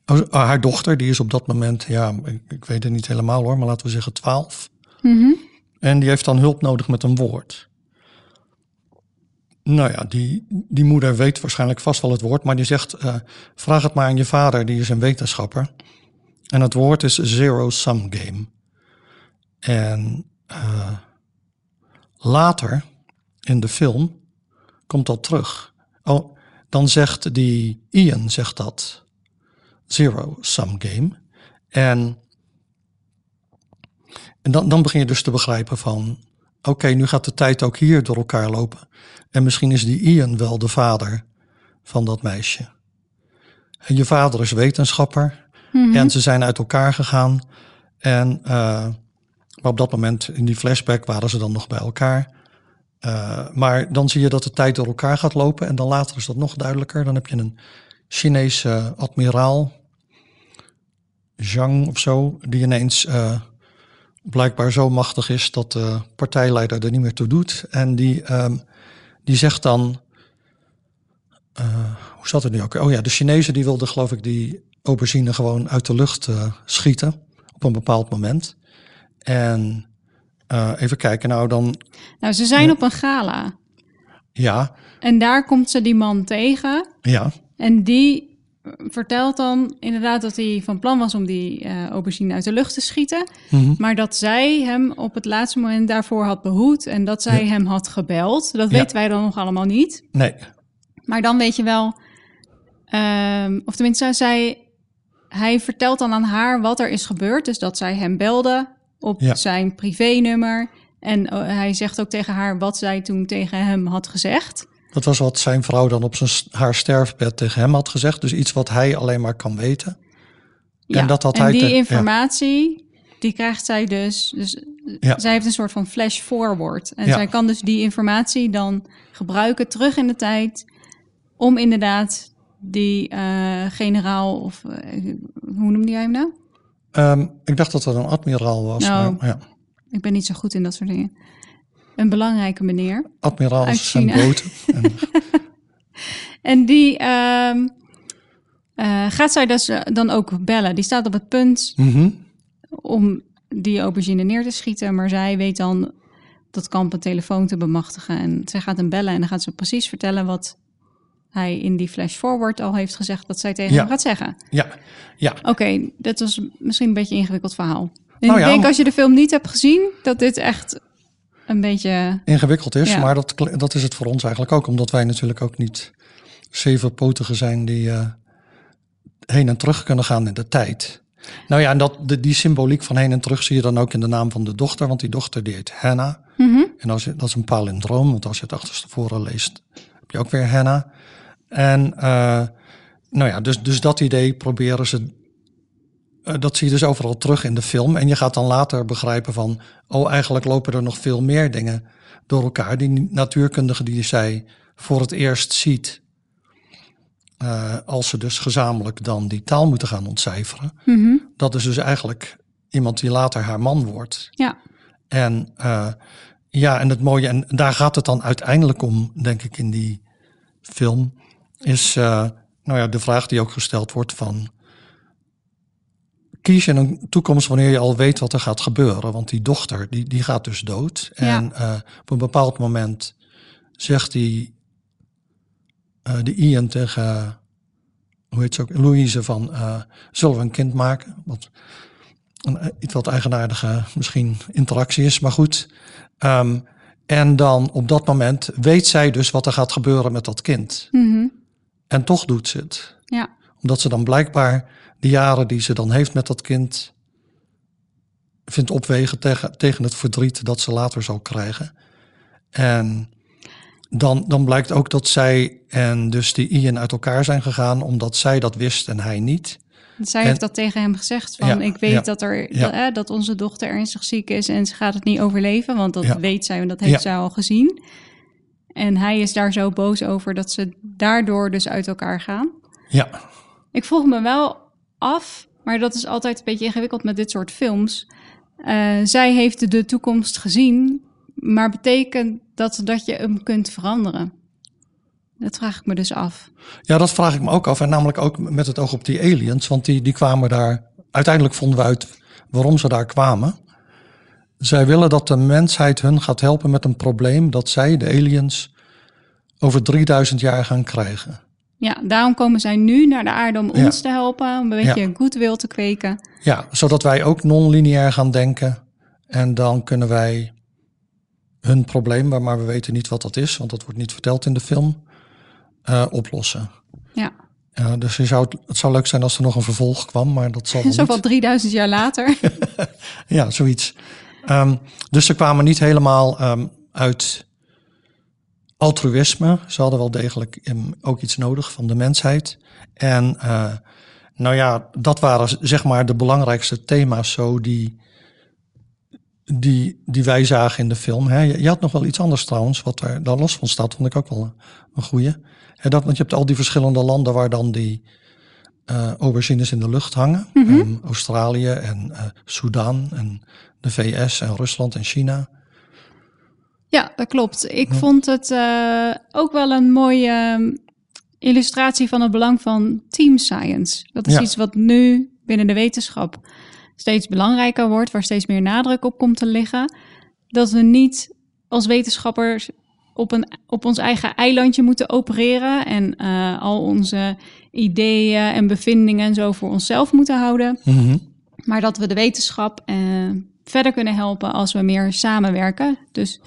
Oh, haar dochter, die is op dat moment, ja, ik, ik, weet het niet helemaal hoor, maar laten we zeggen 12. Mm En die heeft dan hulp nodig met een woord. Nou ja, die, die moeder weet waarschijnlijk vast wel het woord, maar die zegt: uh, vraag het maar aan je vader, die is een wetenschapper. En het woord is zero-sum game. En uh, later in de film komt dat terug. Oh, dan zegt die Ian zegt dat zero-sum game. En, en dan, dan begin je dus te begrijpen van oké, nu gaat de tijd ook hier door elkaar lopen. En misschien is die Ian wel de vader van dat meisje. En je vader is wetenschapper. Mhm. En ze zijn uit elkaar gegaan. En uh, maar op dat moment in die flashback waren ze dan nog bij elkaar. Uh, maar dan zie je dat de tijd door elkaar gaat lopen. En dan later is dat nog duidelijker. Dan heb je een Chinese admiraal, Zhang of zo, die ineens uh, blijkbaar zo machtig is dat de partijleider er niet meer toe doet. En die, um, die zegt dan, uh, hoe zat het nu ook? Oh ja, de Chinezen die wilden geloof ik die aubergine gewoon uit de lucht uh, schieten op een bepaald moment. En uh, even kijken, nou dan. Nou, ze zijn op een gala. Ja. En daar komt ze die man tegen. Ja. En die vertelt dan inderdaad dat hij van plan was om die uh, aubergine uit de lucht te schieten. Mm -hmm. Maar dat zij hem op het laatste moment daarvoor had behoed en dat zij Ja. hem had gebeld. Dat Ja. weten wij dan nog allemaal niet. Nee. Maar dan weet je wel, ehm, of tenminste, zij, hij vertelt dan aan haar wat er is gebeurd. Dus dat zij hem belde op Ja. zijn privénummer. En eh, hij zegt ook tegen haar wat zij toen tegen hem had gezegd. Dat was wat zijn vrouw dan op zijn, haar sterfbed tegen hem had gezegd. Dus iets wat hij alleen maar kan weten. Ja, En dat had en hij die te- ja. informatie, die krijgt zij dus. Dus Ja. zij heeft een soort van flash forward. En zij kan dus die informatie dan gebruiken terug in de tijd. Om inderdaad die eh, generaal, of eh, hoe noemde jij hem nou? Ehm, ik dacht dat het een admiraal was. Nou. Maar, ja. Ik ben niet zo goed in dat soort dingen. Een belangrijke meneer. Admiraals en China. boten. En, En die ehm, eh, gaat zij dus eh, dan ook bellen. Die staat op het punt Mhm. om die aubergine neer te schieten. Maar zij weet dan dat kamp een telefoon te bemachtigen. En zij gaat hem bellen en dan gaat ze precies vertellen wat hij in die flash forward al heeft gezegd dat zij tegen Ja. hem gaat zeggen. Ja, ja. Oké, dat was misschien een beetje een ingewikkeld verhaal. En Nou ik ja, denk als je de film niet hebt gezien, dat dit echt een beetje... ingewikkeld is. Ja. Maar dat, dat is het voor ons eigenlijk ook. Omdat wij natuurlijk ook niet zevenpotigen zijn die eh, heen en terug kunnen gaan in de tijd. Nou ja, en dat, de, die symboliek van heen en terug zie je dan ook in de naam van de dochter. Want die dochter die heet Hannah. Mhm. En als je, dat is een palindroom, want als je het achterstevoren leest, heb je ook weer Hannah. En eh, nou ja, dus, dus dat idee proberen ze. Eh, dat zie je dus overal terug in de film. En je gaat dan later begrijpen van, oh, eigenlijk lopen er nog veel meer dingen door elkaar. Die natuurkundige die zij voor het eerst ziet. eh, als ze dus gezamenlijk dan die taal moeten gaan ontcijferen. Mhm. Dat is dus eigenlijk iemand die later haar man wordt. Ja. En eh, ja, en het mooie, en daar gaat het dan uiteindelijk om, denk ik, in die film, is nou ja, de vraag die ook gesteld wordt van. Kies je een toekomst wanneer je al weet wat er gaat gebeuren? Want die dochter, die, die gaat dus dood. En eh, op een bepaald moment zegt die, eh die Ian tegen, hoe heet ze ook, Louise van, eh, zullen we een kind maken? Wat een iets wat eigenaardige misschien interactie is, maar goed. Ehm, en dan op dat moment weet zij dus wat er gaat gebeuren met dat kind. Mhm. En toch doet ze het. Ja. Omdat ze dan blijkbaar de jaren die ze dan heeft met dat kind vindt opwegen tegen, tegen het verdriet dat ze later zal krijgen. En dan, dan blijkt ook dat zij en dus die Ian uit elkaar zijn gegaan omdat zij dat wist en hij niet. Zij En- heeft dat tegen hem gezegd van Ja, ik weet ja, dat, er, ja. dat, dat onze dochter ernstig ziek is en ze gaat het niet overleven, want dat weet zij en dat heeft zij al gezien. En hij is daar zo boos over dat ze daardoor dus uit elkaar gaan. Ja, Ik vroeg me wel af, maar dat is altijd een beetje ingewikkeld met dit soort films. Eh, zij heeft de toekomst gezien, maar betekent dat dat je hem kunt veranderen? Dat vraag ik me dus af. Ja, dat vraag ik me ook af. En namelijk ook met het oog op die aliens. Want die, die kwamen daar. Uiteindelijk vonden we uit waarom ze daar kwamen. Zij willen dat de mensheid hun gaat helpen met een probleem dat zij, de aliens, over 3000 jaar gaan krijgen. Ja, daarom komen zij nu naar de aarde om Ja. ons te helpen, om een beetje Ja. goodwill te kweken. Ja, zodat wij ook non-lineair gaan denken. En dan kunnen wij hun probleem, waar- maar we weten niet wat dat is, want dat wordt niet verteld in de film, eh, oplossen. Ja, Ja, dus je zou, het- zou leuk zijn als er nog een vervolg kwam, maar dat zal zo van 3000 jaar later. Ja, zoiets. Ehm, dus ze kwamen niet helemaal ehm, uit altruïsme. Ze hadden wel degelijk ehm, ook iets nodig van de mensheid. En eh, nou ja, dat waren zeg maar de belangrijkste thema's zo die, die, die wij zagen in de film. Hè. Je, je had nog wel iets anders trouwens, wat er daar los van staat, vond ik ook wel een, een goeie. Hè, dat, want je hebt al die verschillende landen waar dan die eh aubergines in de lucht hangen. Ehm, Australië en eh Sudan en de VS en Rusland en China. Ja, dat klopt. Ik vond het eh, ook wel een mooie illustratie van het belang van team science. Dat is Ja. iets wat nu binnen de wetenschap steeds belangrijker wordt, waar steeds meer nadruk op komt te liggen. Dat we niet als wetenschappers op, een, op ons eigen eilandje moeten opereren en eh, al onze ideeën en bevindingen en zo voor onszelf moeten houden. Mhm. Maar dat we de wetenschap eh, verder kunnen helpen als we meer samenwerken. Dus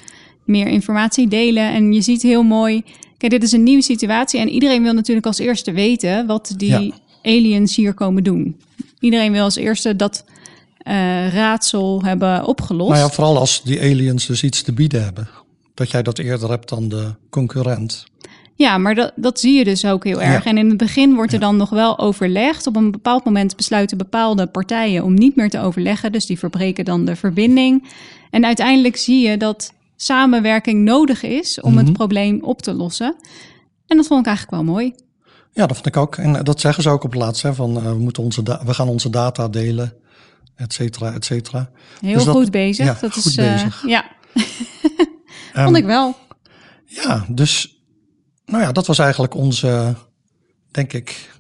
meer informatie delen. En je ziet heel mooi. Kijk, dit is een nieuwe situatie. En iedereen wil natuurlijk als eerste weten wat die Ja. aliens hier komen doen. Iedereen wil als eerste dat eh, raadsel hebben opgelost. Nou ja, vooral als die aliens dus iets te bieden hebben. Dat jij dat eerder hebt dan de concurrent. Ja, maar dat, dat zie je dus ook heel erg. Ja. En in het begin wordt er dan nog wel overlegd. Op een bepaald moment besluiten bepaalde partijen om niet meer te overleggen. Dus die verbreken dan de verbinding. En uiteindelijk zie je dat samenwerking nodig is om Mhm. het probleem op te lossen. En dat vond ik eigenlijk wel mooi. Ja, dat vond ik ook. En dat zeggen ze ook op het laatst. Hè, van, eh, we, moeten onze we gaan onze data delen, et cetera, et cetera. Heel Dus dat- goed bezig. ja, dat goed is, eh, bezig. ja, Ehm, vond ik wel. Ja, dus nou ja, dat was eigenlijk onze, denk ik,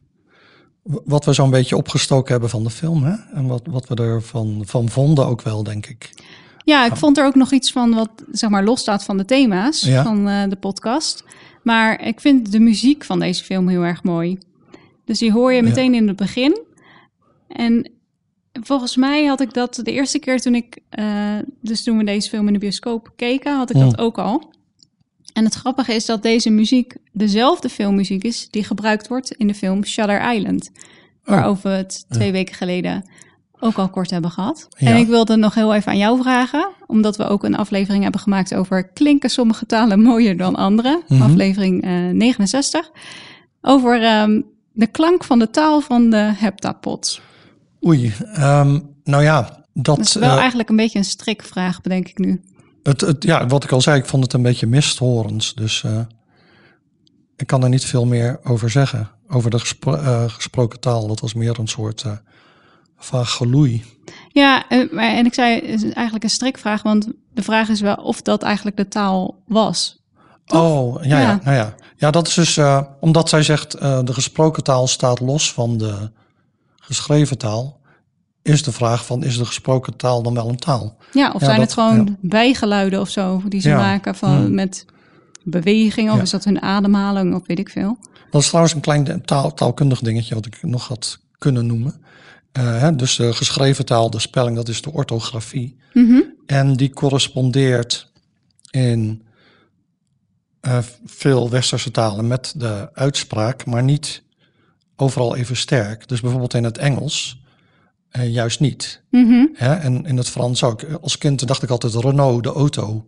wat we zo'n beetje opgestoken hebben van de film. Hè? En wat, wat we ervan van vonden ook wel, denk ik. Ja, ik vond er ook nog iets van wat zeg maar losstaat van de thema's Ja. van eh, de podcast. Maar ik vind de muziek van deze film heel erg mooi. Dus die hoor je meteen in het begin. En volgens mij had ik dat de eerste keer toen ik, eh, dus toen we deze film in de bioscoop keken, had ik dat Hmm. ook al. En het grappige is dat deze muziek dezelfde filmmuziek is die gebruikt wordt in de film Shutter Island. Waarover we het twee weken geleden ook al kort hebben gehad. Ja. En ik wilde nog heel even aan jou vragen, omdat we ook een aflevering hebben gemaakt over klinken sommige talen mooier dan andere. Mhm. Aflevering eh, 69. Over ehm, de klank van de taal van de heptapods. Oei, ehm, nou ja, dat, Dat is wel eh, eigenlijk een beetje een strikvraag, bedenk ik nu. het, het, ja, wat ik al zei, ik vond het een beetje misthorens. Dus eh, ik kan er niet veel meer over zeggen. Over de gespro- eh, gesproken taal, dat was meer een soort vaag geloei. Ja, eh, en ik zei, is eigenlijk een strikvraag, want de vraag is wel of dat eigenlijk de taal was. Oh, ja, ja. Ja. nou ja. Ja, dat is dus eh, omdat zij zegt eh, de gesproken taal staat los van de geschreven taal. Is de vraag van, is de gesproken taal dan wel een taal? Ja, of Ja, zijn dat- het gewoon bijgeluiden of zo die ze maken van, Hmm. met beweging, of is dat hun ademhaling of weet ik veel. Dat is trouwens een klein taal, taalkundig dingetje wat ik nog had kunnen noemen. Eh, dus de geschreven taal, de spelling, dat is de orthografie. Mhm. En die correspondeert in eh, veel westerse talen met de uitspraak, maar niet overal even sterk. Dus bijvoorbeeld in het Engels eh, juist niet. Mhm. En in het Frans ook. Als kind dacht ik altijd Renault, de auto.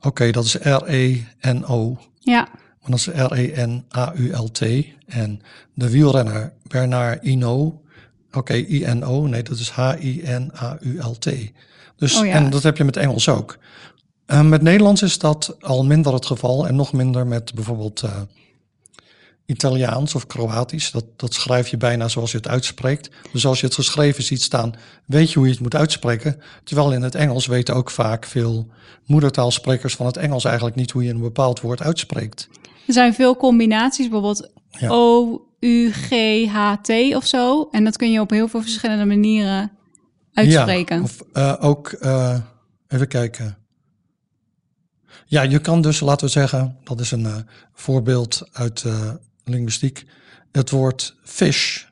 Oké, dat is R-E-N-O. Ja, Maar dat is R-E-N-A-U-L-T. En de wielrenner Bernard Hinault. Oké, I-N-O. Nee, dat is H-I-N-A-U-L-T. Dus, Oh ja. En dat heb je met Engels ook. Eh, met Nederlands is dat al minder het geval. En nog minder met bijvoorbeeld eh, Italiaans of Kroatisch. Dat, dat schrijf je bijna zoals je het uitspreekt. Dus als je het geschreven ziet staan, weet je hoe je het moet uitspreken. Terwijl in het Engels weten ook vaak veel moedertaalsprekers van het Engels eigenlijk niet hoe je een bepaald woord uitspreekt. er zijn veel combinaties, bijvoorbeeld Ja. O-U-G-H-T of zo. En dat kun je op heel veel verschillende manieren uitspreken. Ja, of eh, ook, eh, even kijken. Ja, je kan dus, laten we zeggen, dat is een eh, voorbeeld uit linguïstiek. Het woord fish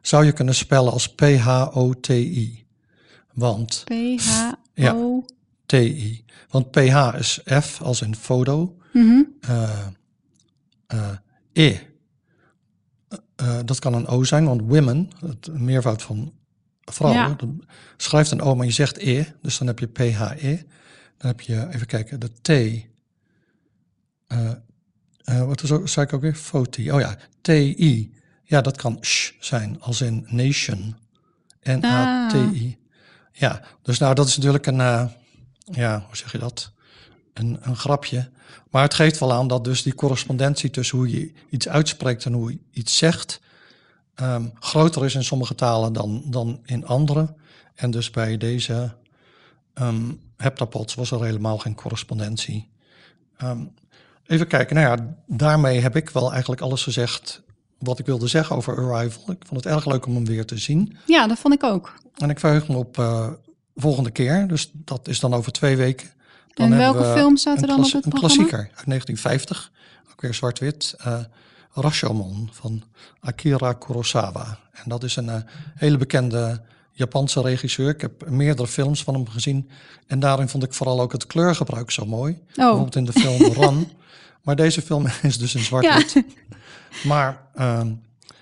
zou je kunnen spellen als P-H-O-T-I. Want P-H-O... T-I. Want PH is F als in foto. Eh, E. Eh, dat kan een O zijn, want women, het meervoud van vrouwen, Ja. dat schrijft een O, maar je zegt E, dus dan heb je PHE. Dan heb je, even kijken, de T. eh, eh, wat is ook, zei ik ook weer? Foti. Oh ja, TI. Ja, dat kan sh zijn, als in nation. N-A-T-I. Ja, dus nou, dat is natuurlijk een, ja, hoe zeg je dat? Een, een grapje. Maar het geeft wel aan dat dus die correspondentie tussen hoe je iets uitspreekt en hoe je iets zegt, ehm, groter is in sommige talen dan, dan in andere. En dus bij deze ehm heptapods was er helemaal geen correspondentie. Ehm, Even kijken. Nou ja, daarmee heb ik wel eigenlijk alles gezegd wat ik wilde zeggen over Arrival. Ik vond het erg leuk om hem weer te zien. Ja, dat vond ik ook. En ik verheug me op uh, volgende keer. Dus dat is dan over twee weken. Dan en welke film staat er dan op het Een klassieker uit 1950. Ook weer zwart-wit. Uh, Rashomon van Akira Kurosawa. En dat is een uh, hele bekende Japanse regisseur. Ik heb meerdere films van hem gezien. En daarin vond ik vooral ook het kleurgebruik zo mooi. Oh. Bijvoorbeeld in de film Run. Maar deze film is dus in zwart-wit. Ja. Maar uh,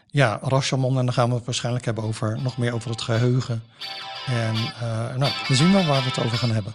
ja, Rashomon, en dan gaan we het waarschijnlijk hebben over nog meer over het geheugen. En uh, nou, we zien wel waar we het over gaan hebben.